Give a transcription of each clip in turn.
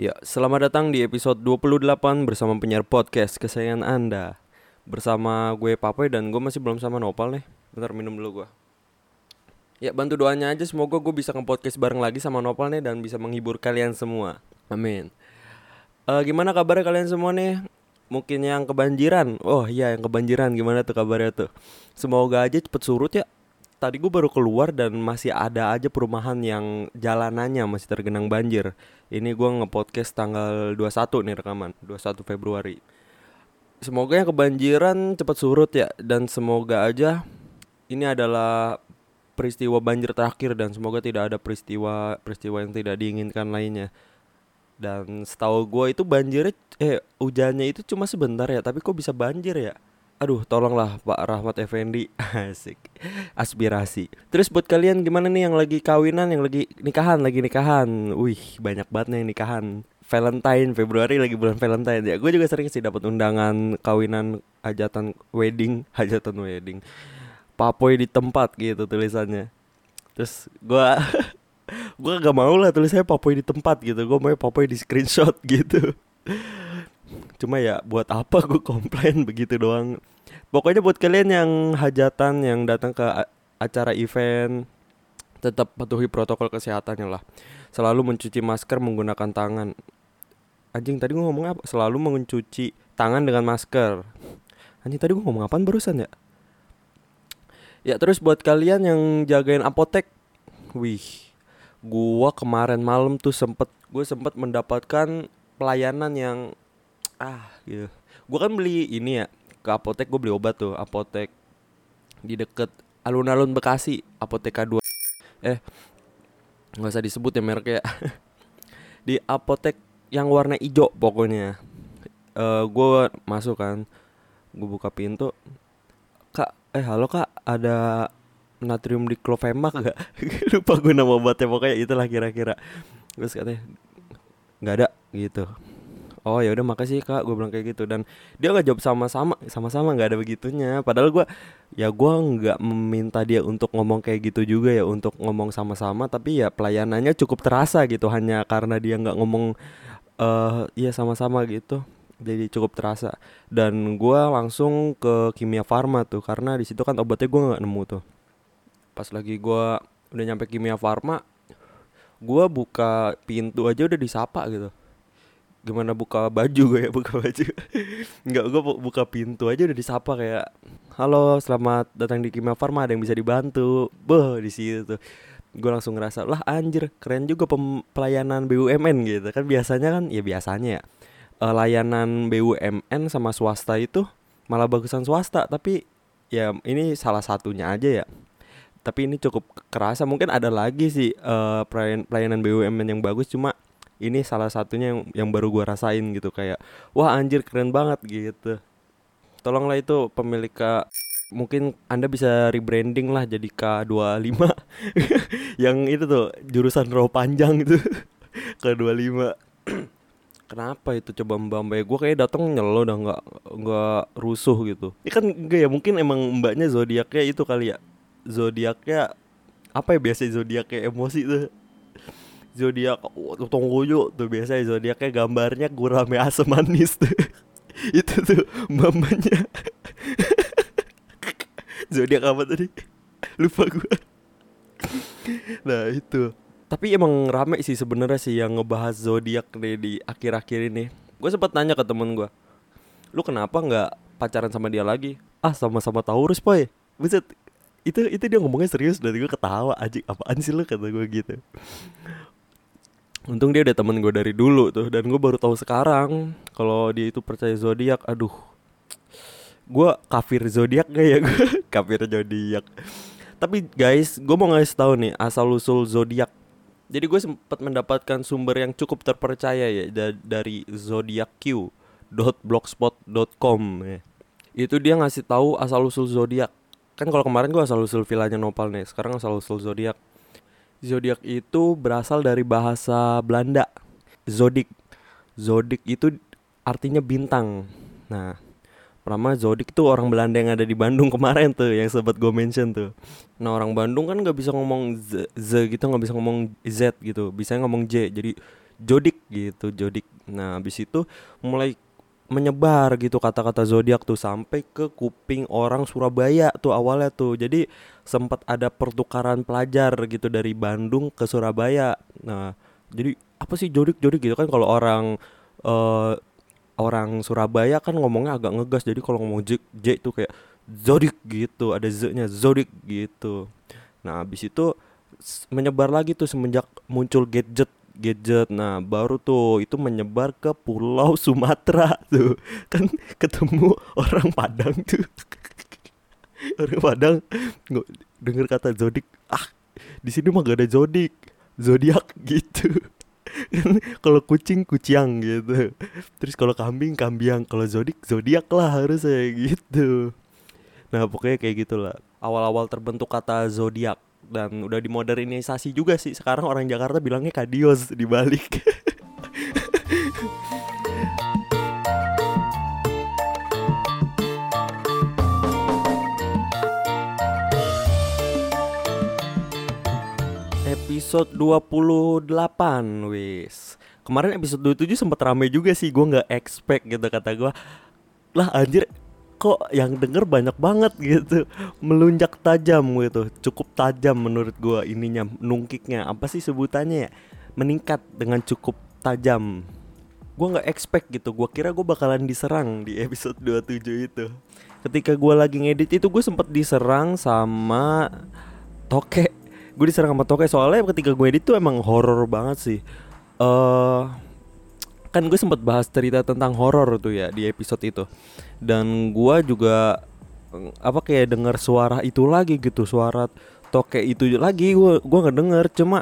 Ya, selamat datang di episode 28 bersama penyiar podcast kesayangan Anda. Bersama gue Papoy dan gue masih belum sama Nopal nih. Bentar minum dulu gue Ya bantu doanya aja. Semoga gue bisa nge-podcast bareng lagi sama Nopal nih Dan bisa menghibur kalian semua. Amin. Eh, Gimana kabarnya kalian semua nih? Mungkin yang kebanjiran. Oh iya yang kebanjiran. Gimana tuh kabarnya tuh? Semoga aja cepet surut ya Tadi gue baru keluar dan masih ada aja perumahan yang jalanannya masih tergenang banjir. Ini gue nge-podcast tanggal 21 nih rekaman 21 Februari. Semoga yang kebanjiran cepat surut ya Dan semoga aja ini adalah peristiwa banjir terakhir Dan semoga tidak ada peristiwa peristiwa yang tidak diinginkan lainnya. Dan setahu gue itu banjirnya Eh hujannya itu cuma sebentar ya Tapi kok bisa banjir ya Aduh tolonglah Pak Rahmat Effendi. Asik. Aspirasi. Terus buat kalian gimana nih yang lagi kawinan Yang lagi nikahan Lagi nikahan? Wih banyak banget nih yang nikahan. Valentine Februari lagi bulan Valentine. Ya Gue juga sering sih dapat undangan kawinan Hajatan wedding Hajatan wedding. Papoy di tempat gitu tulisannya. Terus gue gue gak mau lah tulisannya papoy di tempat gitu. Gue mau papoy di screenshot gitu. Cuma ya buat apa gue komplain? Begitu doang pokoknya buat kalian yang hajatan yang datang ke acara event tetap patuhi protokol kesehatannya lah. Selalu mencuci masker menggunakan tangan. Anjing tadi gue ngomong apa? Selalu mencuci tangan dengan masker. Anjing tadi gue ngomong apaan barusan ya? Ya terus buat kalian yang jagain apotek wih gua kemarin malam tuh sempet gue sempet mendapatkan pelayanan yang ah gitu. Gua kan beli ini ya ke apotek gue beli obat tuh apotek di deket alun-alun Bekasi apotek K2 eh nggak usah disebut ya mereknya. Di apotek yang warna hijau pokoknya. Eh gue masuk kan gue buka pintu. Kak eh halo kak ada natrium diklofenak gak lupa gue nama obatnya pokoknya itulah kira-kira. Terus katanya nggak ada gitu oh ya udah makasih kak. Gue bilang kayak gitu. Dan dia nggak jawab sama-sama sama-sama nggak ada begitunya. Padahal gue ya gue nggak meminta dia untuk ngomong kayak gitu juga ya untuk ngomong sama-sama. Tapi ya pelayanannya cukup terasa gitu hanya karena dia nggak ngomong eh iya sama-sama gitu. Jadi cukup terasa. Dan gue langsung ke kimia farma tuh karena di situ kan obatnya gue nggak nemu tuh. Pas lagi gue udah nyampe kimia farma gue buka pintu aja udah disapa gitu gimana buka baju gue ya buka baju. Nggak gue buka pintu aja udah disapa kayak halo selamat datang di kimia farma ada yang bisa dibantu? Boh di situ. Gue langsung ngerasa lah anjir keren juga pem- pelayanan BUMN gitu. Kan biasanya kan ya biasanya ya eh, layanan BUMN sama swasta itu malah bagusan swasta. Tapi ya ini salah satunya aja ya. Tapi ini cukup kerasa. Mungkin ada lagi sih pelayan- pelayanan BUMN yang bagus. Cuma ini salah satunya yang, yang baru gua rasain gitu kayak wah anjir keren banget gitu tolonglah itu pemilik K mungkin anda bisa rebranding lah jadi K25 yang itu tuh jurusan roh panjang itu K25 Kenapa itu coba mbak mbak gue kayak datang nyelo udah nggak nggak rusuh gitu. Ini kan enggak ya mungkin emang mbaknya zodiaknya itu kali ya. Zodiaknya apa ya biasa zodiaknya emosi tuh. Zodiak oh, tonggoyo tuh biasanya zodiaknya gambarnya gurame asam manis tuh. itu tuh mbak-mbaknya. Zodiak apa tadi? Lupa gue. nah itu tapi emang rame sih sebenarnya sih yang ngebahas zodiak nih di akhir-akhir ini. Gue sempat nanya ke temen gue, lu kenapa nggak pacaran sama dia lagi? Ah sama-sama Taurus boy. Buset, itu itu dia ngomongnya serius dan gue ketawa aja apaan sih lu kata gue gitu. Untung dia udah temen gue dari dulu tuh dan gue baru tahu sekarang kalau dia itu percaya zodiak. Aduh, gue kafir zodiak gak ya gue kafir zodiak. Tapi guys, gue mau ngasih tahu nih asal usul zodiak jadi gue sempat mendapatkan sumber yang cukup terpercaya ya da- dari zodiakq.blogspot.com ya. Itu dia ngasih tahu asal usul zodiak. Kan kalau kemarin gue asal usul villanya Nopal nih, sekarang asal usul zodiak. Zodiak itu berasal dari bahasa Belanda. Zodik. Zodik itu artinya bintang. Nah, Pertama Zodik tuh orang Belanda yang ada di Bandung kemarin tuh yang sempat gue mention tuh. Nah orang Bandung kan nggak bisa ngomong z, z gitu nggak bisa ngomong z gitu, bisa ngomong j. Jadi jodik gitu jodik nah habis itu mulai menyebar gitu kata-kata zodiak tuh sampai ke kuping orang Surabaya tuh awalnya tuh. Jadi sempat ada pertukaran pelajar gitu dari Bandung ke Surabaya. Nah jadi apa sih jodik jodik gitu kan kalau orang uh, orang Surabaya kan ngomongnya agak ngegas. Jadi kalau ngomong J, J itu kayak zodik gitu ada z-nya zodik gitu. Nah habis itu menyebar lagi tuh semenjak muncul gadget gadget. Nah baru tuh itu menyebar ke pulau Sumatera tuh. Kan ketemu orang Padang tuh. Orang Padang nggak dengar kata zodik ah di sini mah gak ada zodik zodiak gitu. Kan kalau kucing kuciang gitu. Terus kalau kambing kambiang. Kalau zodik zodiak lah harus saya gitu. Nah pokoknya kayak gitulah. Awal-awal terbentuk kata zodiak dan udah dimodernisasi juga sih. Sekarang orang Jakarta bilangnya kadios di balik episode 28 wis. Kemarin episode 27 sempet rame juga sih. Gue gak expect gitu kata gue Lah anjir kok yang denger banyak banget gitu. Melunjak tajam gitu. Cukup tajam menurut gue ininya Nungkiknya. Apa sih sebutannya ya? Meningkat dengan cukup tajam. Gue gak expect gitu. Gue kira gue bakalan diserang di episode 27 itu. Ketika gue lagi ngedit itu gue sempet diserang sama Toke. Gue diserang sama toke. Soalnya ketika gue edit tuh emang horror banget sih. Eh uh, kan gue sempat bahas cerita tentang horror tuh ya di episode itu. Dan gue juga apa kayak dengar suara itu lagi gitu suara toke itu lagi gue gue nggak denger. Cuma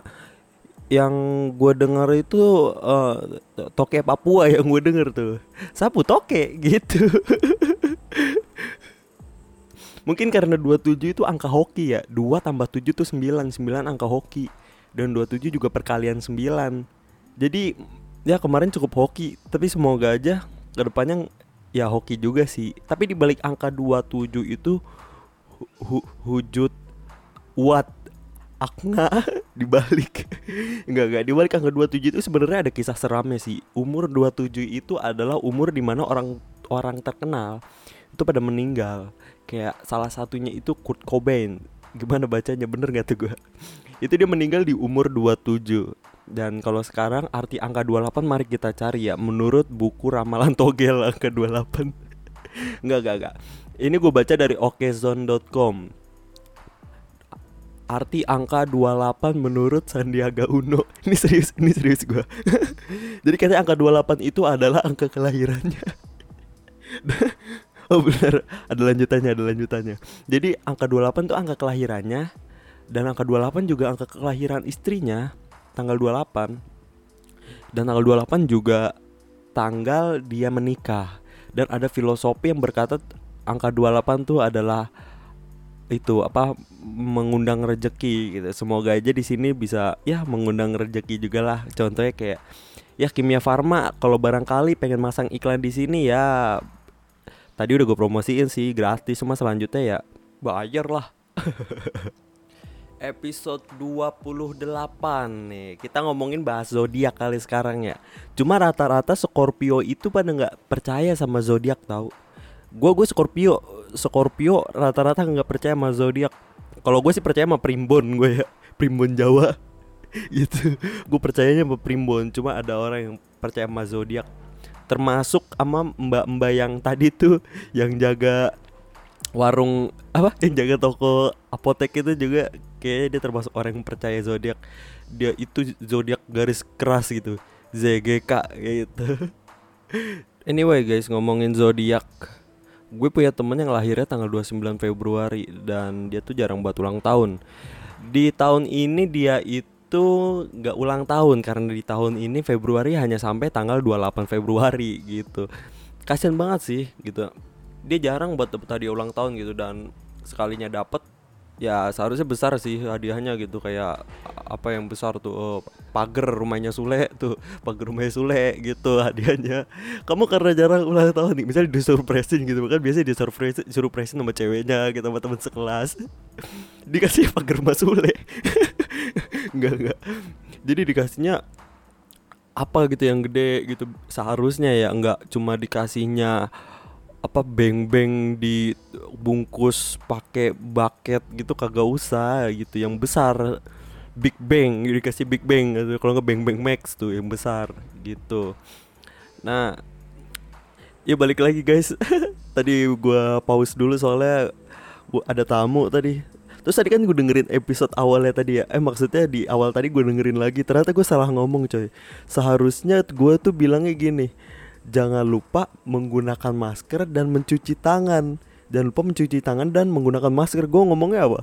yang gue denger itu uh, toke Papua yang gue denger tuh. Sapu toke gitu. Mungkin karena 27 itu angka hoki ya. 2 tambah 7 tuh 9 9 angka hoki. Dan 27 juga perkalian 9 Jadi ya kemarin cukup hoki Tapi semoga aja ke depannya ya hoki juga sih. Tapi dibalik angka 27 itu hu Hujud What Akna dibalik Enggak enggak. Dibalik angka 27 itu sebenarnya ada kisah seramnya sih. Umur 27 itu adalah umur di mana orang orang terkenal itu pada meninggal. Kayak salah satunya itu Kurt Cobain. Gimana bacanya? Bener gak tuh gue itu dia meninggal di umur 27 dan kalau sekarang arti angka 28 mari kita cari ya. Menurut buku ramalan togel angka 28 Enggak, enggak, enggak Ini gue baca dari okezone.com Arti angka 28 menurut Sandiaga Uno. Ini serius, ini serius gue Jadi katanya angka 28 itu adalah angka kelahirannya. Oh benar, ada lanjutannya, ada lanjutannya. Jadi angka 28 tuh angka kelahirannya dan angka 28 juga angka kelahiran istrinya tanggal 28. Dan tanggal 28 juga tanggal dia menikah. Dan ada filosofi yang berkata angka 28 tuh adalah itu apa mengundang rejeki gitu. Semoga aja di sini bisa ya mengundang rejeki juga lah. Contohnya kayak ya Kimia Farma kalau barangkali pengen masang iklan di sini ya Tadi udah gue promosiin sih gratis Cuma selanjutnya ya bayar lah Episode 28 nih. Kita ngomongin bahas zodiak kali sekarang ya. Cuma rata-rata Scorpio itu pada nggak percaya sama zodiak tau. Gue gue Scorpio Scorpio rata-rata nggak percaya sama zodiak. Kalau gue sih percaya sama primbon gue ya. Primbon Jawa. Gitu. Gue percayanya sama primbon Cuma ada orang yang percaya sama zodiak. Termasuk sama mbak-mbak yang tadi tuh yang jaga warung apa? Yang jaga toko apotek itu juga kayaknya dia termasuk orang yang percaya zodiak. Dia itu zodiak garis keras gitu. ZGK gitu. Anyway guys ngomongin zodiak. Gue punya temen yang lahirnya tanggal 29 Februari dan dia tuh jarang buat ulang tahun. Di tahun ini dia itu nggak ulang tahun karena di tahun ini Februari hanya sampai tanggal 28 Februari gitu. Kasian banget sih gitu. Dia jarang buat hadiah ulang tahun gitu dan sekalinya dapet ya seharusnya besar sih hadiahnya gitu kayak apa yang besar tuh oh, pagar rumahnya Sule tuh pagar rumahnya Sule gitu hadiahnya. Kamu karena jarang ulang tahun nih misalnya disurprisein gitu kan biasanya disurprise surprisein sama ceweknya gitu sama teman sekelas. Dikasih pagar rumah Sule. Enggak enggak. Jadi dikasihnya apa gitu yang gede gitu seharusnya ya nggak cuma dikasihnya apa beng-beng dibungkus pakai bucket gitu kagak usah gitu. Yang besar Big Bang dikasih Big Bang gitu. Kalau nggak Bang Max tuh yang besar gitu. Nah ya balik lagi guys. Tadi gua pause dulu soalnya gua ada tamu tadi. Terus tadi kan gue dengerin episode awalnya tadi ya. Eh maksudnya di awal tadi gue dengerin lagi. Ternyata gue salah ngomong coy. Seharusnya gue tuh bilangnya gini jangan lupa menggunakan masker dan mencuci tangan. Jangan lupa mencuci tangan dan menggunakan masker. Gue ngomongnya apa?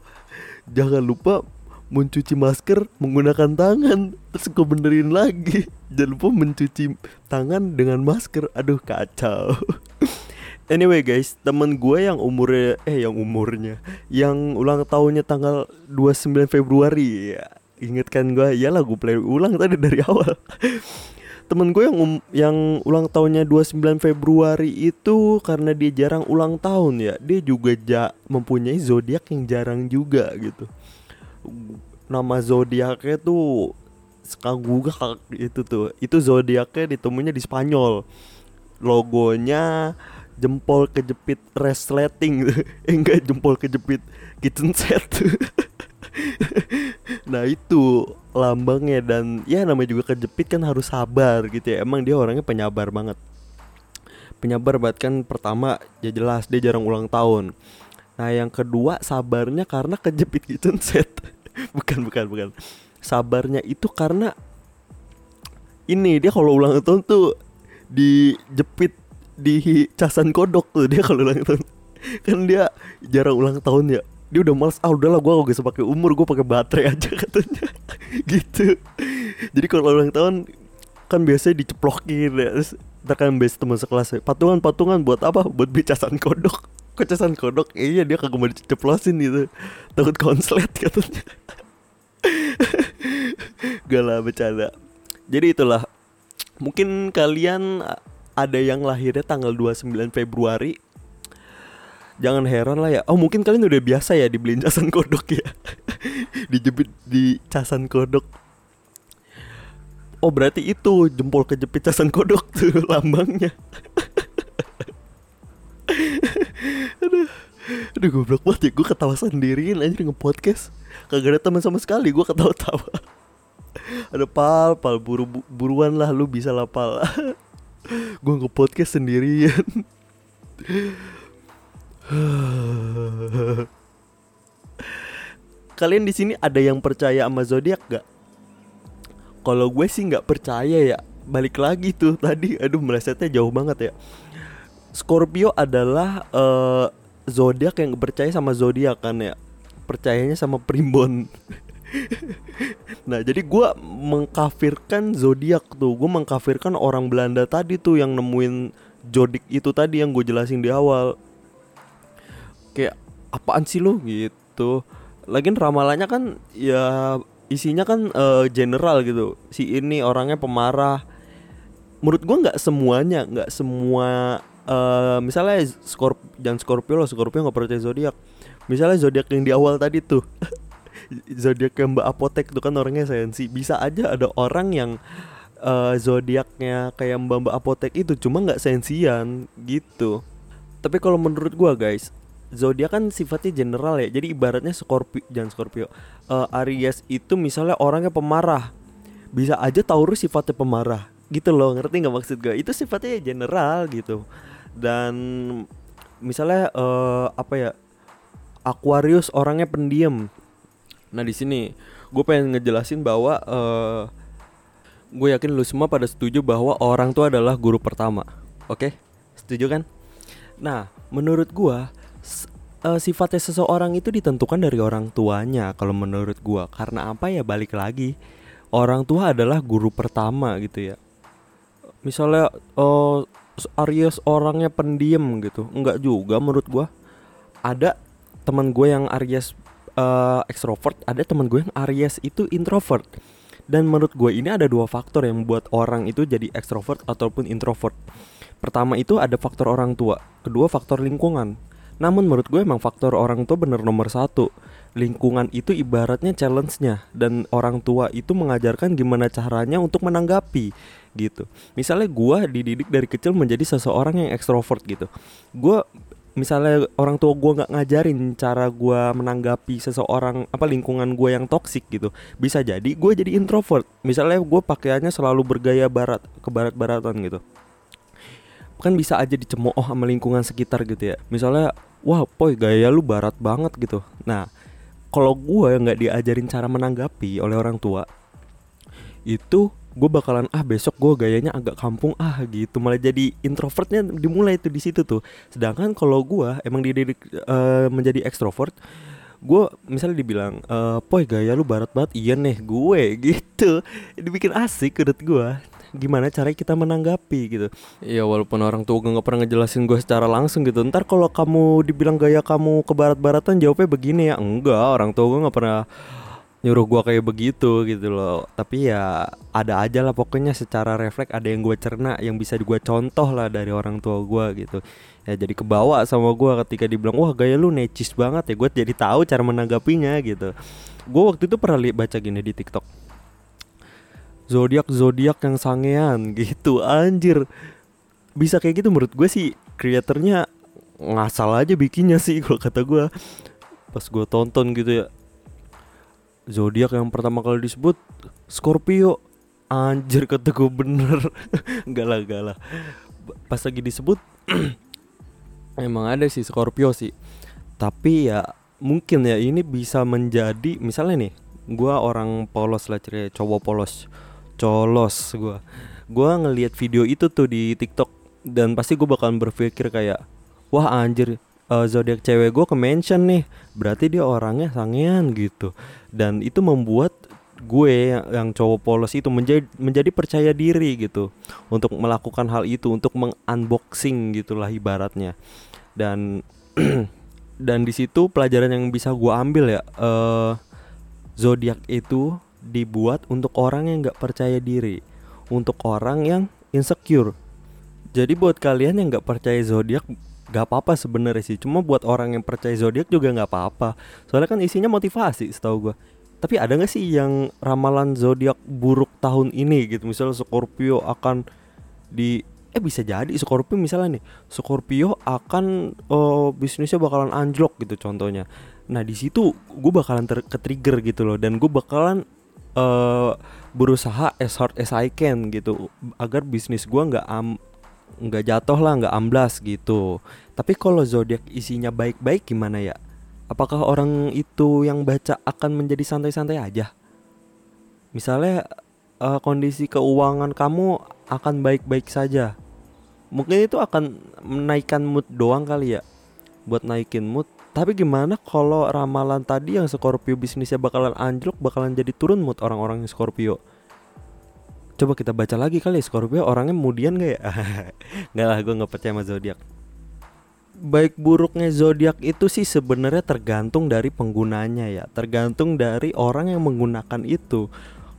Jangan lupa mencuci masker menggunakan tangan. Terus gue benerin lagi. Jangan lupa mencuci tangan dengan masker. Aduh kacau. Anyway guys, temen gue yang umurnya eh yang umurnya yang ulang tahunnya tanggal 29 Februari. Ya. Ingat kan gue, ya lah gue play ulang tadi dari awal. temen gue yang um, yang ulang tahunnya 29 Februari itu karena dia jarang ulang tahun ya. Dia juga ja, mempunyai zodiak yang jarang juga gitu. Nama zodiaknya tuh Skaguga itu tuh. Itu zodiaknya ditemunya di Spanyol. Logonya jempol kejepit resleting eh, enggak jempol kejepit kitchen set nah itu lambangnya dan ya namanya juga kejepit kan harus sabar gitu ya. Emang dia orangnya penyabar banget. Penyabar banget kan pertama ya jelas dia jarang ulang tahun. Nah yang kedua sabarnya karena kejepit kitchen set. Bukan bukan bukan. Sabarnya itu karena ini dia kalau ulang tahun tuh dijepit di casan kodok tuh dia kalau ulang tahun. Kan dia jarang ulang tahun ya dia udah males ah udahlah gue gak usah pakai umur gue pakai baterai aja katanya. Gitu. Jadi kalau ulang tahun kan biasanya diceplokin ya. Terus ntar kan biasa teman sekelas ya. patungan patungan buat apa? Buat beli casan kodok. Kok casan kodok? Eh, iya dia kagak mau diceplosin gitu. Takut konslet katanya. Gak lah bercanda. Jadi itulah. Mungkin kalian ada yang lahirnya tanggal 29 Februari Jangan heran lah ya. Oh mungkin kalian udah biasa ya dibeliin casan kodok ya. Dijepit di casan kodok. Oh berarti itu jempol kejepit casan kodok tuh lambangnya. Aduh. Aduh goblok banget ya. Gue ketawa sendiriin aja nge-podcast. Kagak ada teman sama sekali Gue ketawa-tawa. Ada pal, pal. Buru buruan lah Lu bisa lah pal. Gue nge podcast sendirian kalian di sini ada yang percaya sama zodiak gak? Kalau gue sih nggak percaya ya. Balik lagi tuh tadi, aduh melesetnya jauh banget ya. Scorpio adalah uh, zodiak yang percaya sama zodiak kan ya. Percayanya sama primbon. nah jadi gue mengkafirkan zodiak tuh gue mengkafirkan orang Belanda tadi tuh yang nemuin jodik itu tadi yang gue jelasin di awal kayak apaan sih lo gitu. Lagian ramalannya kan ya isinya kan uh, general gitu. Si ini orangnya pemarah. Menurut gue nggak semuanya nggak semua uh, misalnya Scorp jangan Scorpio lo Scorpio nggak percaya zodiak. Misalnya zodiak yang di awal tadi tuh zodiak Mbak Apotek tuh kan orangnya sensi. Bisa aja ada orang yang uh, zodiaknya kayak Mbak Mbak Apotek itu cuma nggak sensian gitu. Tapi kalau menurut gua guys zodiak kan sifatnya general ya jadi ibaratnya Scorpio jangan Scorpio uh, Aries itu misalnya orangnya pemarah bisa aja Taurus sifatnya pemarah gitu loh ngerti nggak maksud gue itu sifatnya general gitu dan misalnya uh, apa ya Aquarius orangnya pendiam Nah di sini gue pengen ngejelasin bahwa uh, gue yakin lu semua pada setuju bahwa orang tua adalah guru pertama. Oke, okay? setuju kan? Nah menurut gue uh, sifatnya seseorang itu ditentukan dari orang tuanya kalau menurut gue. Karena apa ya balik lagi orang tua adalah guru pertama gitu ya. Misalnya uh, Aries orangnya pendiam gitu, enggak juga menurut gue. Ada teman gue yang Aries uh, ekstrovert, ada teman gue yang Aries itu introvert. Dan menurut gue ini ada dua faktor yang membuat orang itu jadi ekstrovert ataupun introvert. Pertama itu ada faktor orang tua, kedua faktor lingkungan. Namun menurut gue emang faktor orang tua bener nomor satu. Lingkungan itu ibaratnya challenge-nya Dan orang tua itu mengajarkan gimana caranya untuk menanggapi gitu. Misalnya gue dididik dari kecil menjadi seseorang yang ekstrovert gitu. Gue misalnya orang tua gue nggak ngajarin cara gue menanggapi seseorang apa lingkungan gue yang toksik gitu. Bisa jadi gue jadi introvert. Misalnya gue pakaiannya selalu bergaya barat ke barat-baratan gitu. Kan bisa aja dicemooh sama lingkungan sekitar gitu ya. Misalnya wah poy gaya lu barat banget gitu. Nah kalau gue nggak diajarin cara menanggapi oleh orang tua itu gue bakalan ah besok gue gayanya agak kampung ah gitu. Malah jadi introvertnya dimulai tuh di situ tuh. Sedangkan kalau gue emang dididik uh, menjadi ekstrovert gue misalnya dibilang uh, poy gaya lu barat banget. Iya nih gue gitu. Dibikin asik menurut gue gimana cara kita menanggapi gitu. Ya walaupun orang tua gue nggak pernah ngejelasin gue secara langsung gitu. Ntar kalau kamu dibilang gaya kamu ke barat-baratan jawabnya begini ya enggak orang tua gue nggak pernah nyuruh gua kayak begitu gitu loh. Tapi ya ada aja lah pokoknya secara refleks ada yang gue cerna yang bisa gue contoh lah dari orang tua gua gitu. Ya jadi kebawa sama gua ketika dibilang wah gaya lu necis banget ya gue jadi tahu cara menanggapinya gitu. Gue waktu itu pernah lihat baca gini di tiktok zodiak zodiak yang sangean gitu. Anjir. Bisa kayak gitu menurut gue sih kreatornya ngasal aja bikinnya sih kalau kata gue. Pas gue tonton gitu ya. Zodiak yang pertama kali disebut Scorpio. Anjir kata gue bener. Enggak lah enggak lah. Pas lagi disebut emang ada sih Scorpio sih. Tapi ya mungkin ya ini bisa menjadi misalnya nih gue orang polos lah ceria cowok polos colos gue gue ngelihat video itu tuh di TikTok dan pasti gue bakalan berpikir kayak wah anjir uh, zodiak cewek gue ke mention nih berarti dia orangnya sangean gitu. Dan itu membuat gue yang, yang cowok polos itu menjadi menjadi percaya diri gitu untuk melakukan hal itu untuk mengunboxing gitulah ibaratnya. Dan dan di situ pelajaran yang bisa gue ambil ya uh, zodiak itu dibuat untuk orang yang nggak percaya diri untuk orang yang insecure. Jadi buat kalian yang nggak percaya zodiak gak apa-apa sebenarnya sih. Cuma buat orang yang percaya zodiak juga nggak apa-apa. Soalnya kan isinya motivasi setahu gue tapi ada nggak sih yang ramalan zodiak buruk tahun ini gitu? Misalnya Scorpio akan di eh bisa jadi Scorpio misalnya nih. Scorpio akan uh, bisnisnya bakalan anjlok gitu contohnya. Nah di situ gue bakalan ter ke trigger gitu loh. Dan gue bakalan uh, berusaha as hard as I can gitu agar bisnis gue nggak am nggak jatuh lah nggak amblas gitu. Tapi kalau zodiak isinya baik-baik gimana ya? Apakah orang itu yang baca akan menjadi santai-santai aja? Misalnya uh, kondisi keuangan kamu akan baik-baik saja. Mungkin itu akan menaikkan mood doang kali ya? Buat naikin mood tapi gimana kalau ramalan tadi yang Scorpio bisnisnya bakalan anjlok bakalan jadi turun mood orang-orang Scorpio Coba kita baca lagi kali Scorpio orangnya kemudian gak ya? Nggak lah gue nggak percaya sama zodiak. Baik buruknya zodiak itu sih sebenarnya tergantung dari penggunanya ya, tergantung dari orang yang menggunakan itu.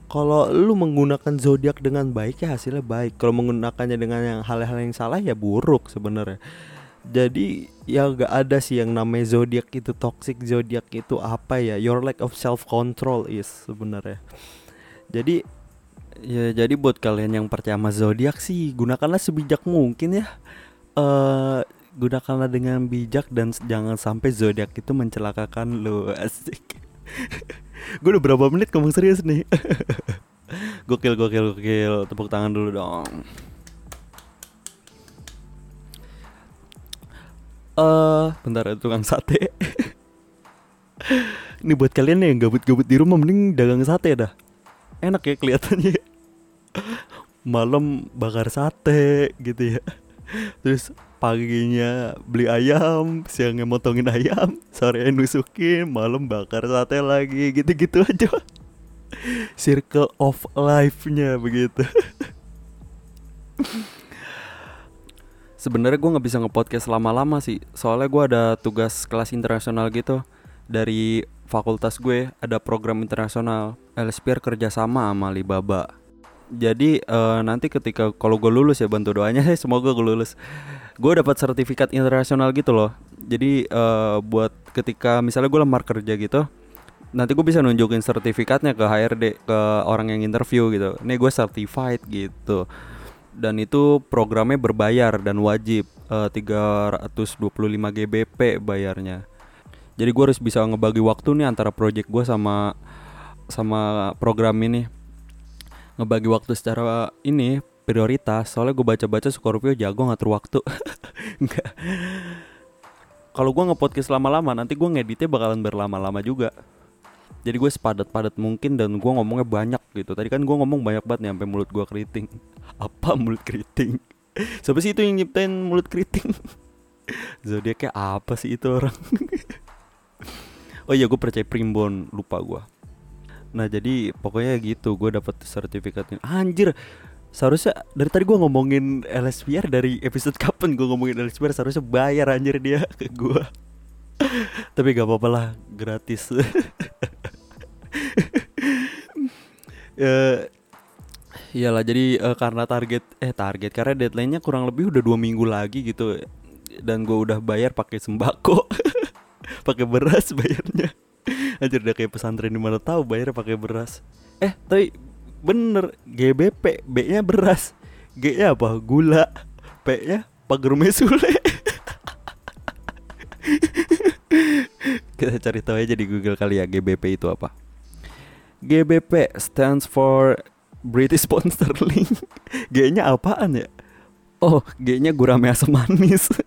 Kalau lu menggunakan zodiak dengan baik ya hasilnya baik. Kalau menggunakannya dengan yang hal-hal yang salah ya buruk sebenarnya. Jadi ya gak ada sih yang namanya zodiak itu toxic zodiak itu apa ya? Your lack of self control is sebenarnya. Jadi Ya jadi buat kalian yang percaya sama zodiak sih gunakanlah sebijak mungkin ya. Uh, gunakanlah dengan bijak dan jangan sampai zodiak itu mencelakakan lo asik. Gue udah berapa menit ngomong serius nih. gokil gokil gokil tepuk tangan dulu dong. Uh, bentar ya tukang sate. Ini buat kalian yang gabut-gabut di rumah mending dagang sate dah. Enak ya kelihatannya malam bakar sate gitu ya terus paginya beli ayam siangnya motongin ayam sore nusukin malam bakar sate lagi gitu-gitu aja circle of life-nya begitu sebenarnya gue nggak bisa ngepodcast lama-lama sih. Soalnya gue ada tugas kelas internasional gitu. Dari fakultas gue ada program internasional Elspire kerjasama sama Alibaba. Jadi uh, nanti ketika kalau gue lulus ya bantu doanya semoga gue lulus. Gue dapat sertifikat internasional gitu loh. Jadi uh, buat ketika misalnya gue lamar kerja gitu, nanti gue bisa nunjukin sertifikatnya ke HRD ke orang yang interview gitu. Ini gue certified gitu. Dan itu programnya berbayar dan wajib uh, 325 GBP bayarnya. Jadi gue harus bisa ngebagi waktu nih antara project gue sama sama program ini. Ngebagi waktu secara ini prioritas soalnya gue baca-baca Scorpio jago ngatur waktu. Enggak kalau gue ngepodcast lama-lama nanti gue ngeditnya bakalan berlama-lama juga jadi gue sepadat-padat mungkin dan gue ngomongnya banyak gitu. Tadi kan gue ngomong banyak banget nih sampai mulut gue keriting. Apa mulut keriting? Siapa sih itu yang nyiptain mulut keriting? Zodiaknya apa sih itu orang? Oh iya gue percaya primbon. Lupa gue. Nah jadi pokoknya gitu gue dapet sertifikatnya. Anjir seharusnya dari tadi gue ngomongin LSPR dari episode kapan gue ngomongin LSPR seharusnya bayar anjir dia ke gue. Tapi gak apa-apa lah gratis ya iyalah jadi uh, karena target eh target karena deadline-nya kurang lebih udah dua minggu lagi gitu dan gue udah bayar pakai sembako pakai beras bayarnya Anjir udah kayak pesantren di mana tahu bayar pakai beras. Eh, tapi bener GBP, B-nya beras. G-nya apa? Gula. P-nya pagar mesule. Kita cari tahu aja di Google kali ya GBP itu apa. GBP stands for British Pound Sterling. G-nya apaan ya? Oh, G-nya gurame asam manis.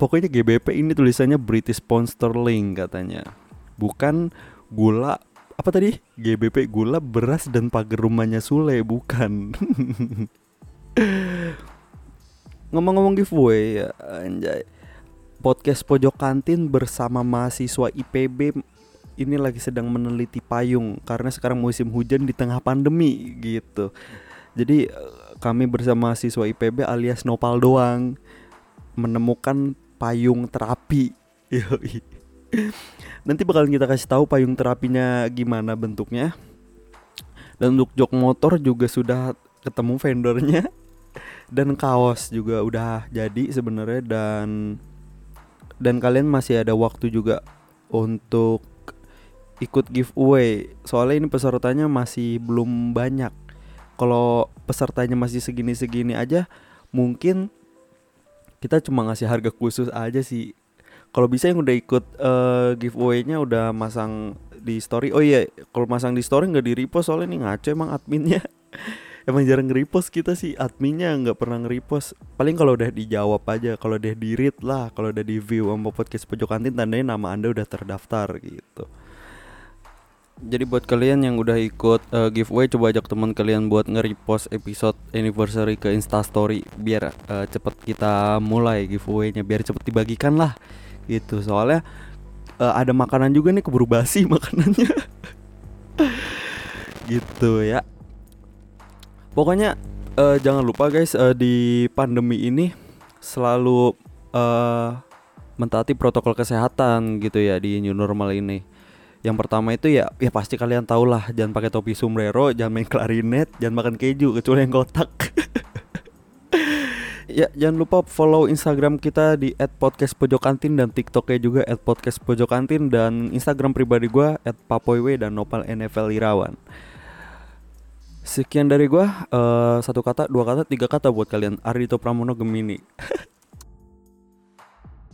Pokoknya GBP ini tulisannya British Pound Sterling katanya. Bukan gula apa tadi? GBP gula beras dan pagar rumahnya Sule bukan. Ngomong-ngomong giveaway ya anjay. Podcast Pojok Kantin bersama mahasiswa IPB ini lagi sedang meneliti payung karena sekarang musim hujan di tengah pandemi gitu. Jadi kami bersama mahasiswa IPB alias Nopal doang menemukan payung terapi. Nanti bakalan kita kasih tahu payung terapinya gimana bentuknya. Dan untuk jok motor juga sudah ketemu vendornya. Dan kaos juga udah jadi sebenarnya dan dan kalian masih ada waktu juga untuk ikut giveaway. Soalnya ini pesertanya masih belum banyak. Kalau pesertanya masih segini-segini aja, mungkin kita cuma ngasih harga khusus aja sih. Kalau bisa yang udah ikut uh, giveaway-nya udah masang di story. Oh iya kalau masang di story nggak di repost soalnya ini ngaco emang adminnya. Emang jarang nge-repost kita sih adminnya nggak pernah nge-repost. Paling kalau udah dijawab aja kalau udah di read lah kalau udah di view sama podcast pojok kantin tandanya nama anda udah terdaftar gitu jadi buat kalian yang udah ikut uh, giveaway coba ajak teman kalian buat nge-repost episode anniversary ke Instastory biar uh, cepet kita mulai giveaway-nya biar cepet dibagikan lah gitu. Soalnya uh, ada makanan juga nih keburu basi makanannya. gitu ya. Pokoknya uh, jangan lupa guys uh, di pandemi ini selalu uh, mentaati protokol kesehatan gitu ya di new normal ini yang pertama itu ya ya pasti kalian tau lah jangan pakai topi sombrero, jangan main klarinet, jangan makan keju kecuali yang kotak. ya jangan lupa follow Instagram kita di @podcastpojokantin dan TikToknya juga @podcastpojokantin dan Instagram pribadi gue @papoiwe dan Nopal NFL Irawan. Sekian dari gue uh, satu kata, dua kata, tiga kata buat kalian Ardito Pramono Gemini.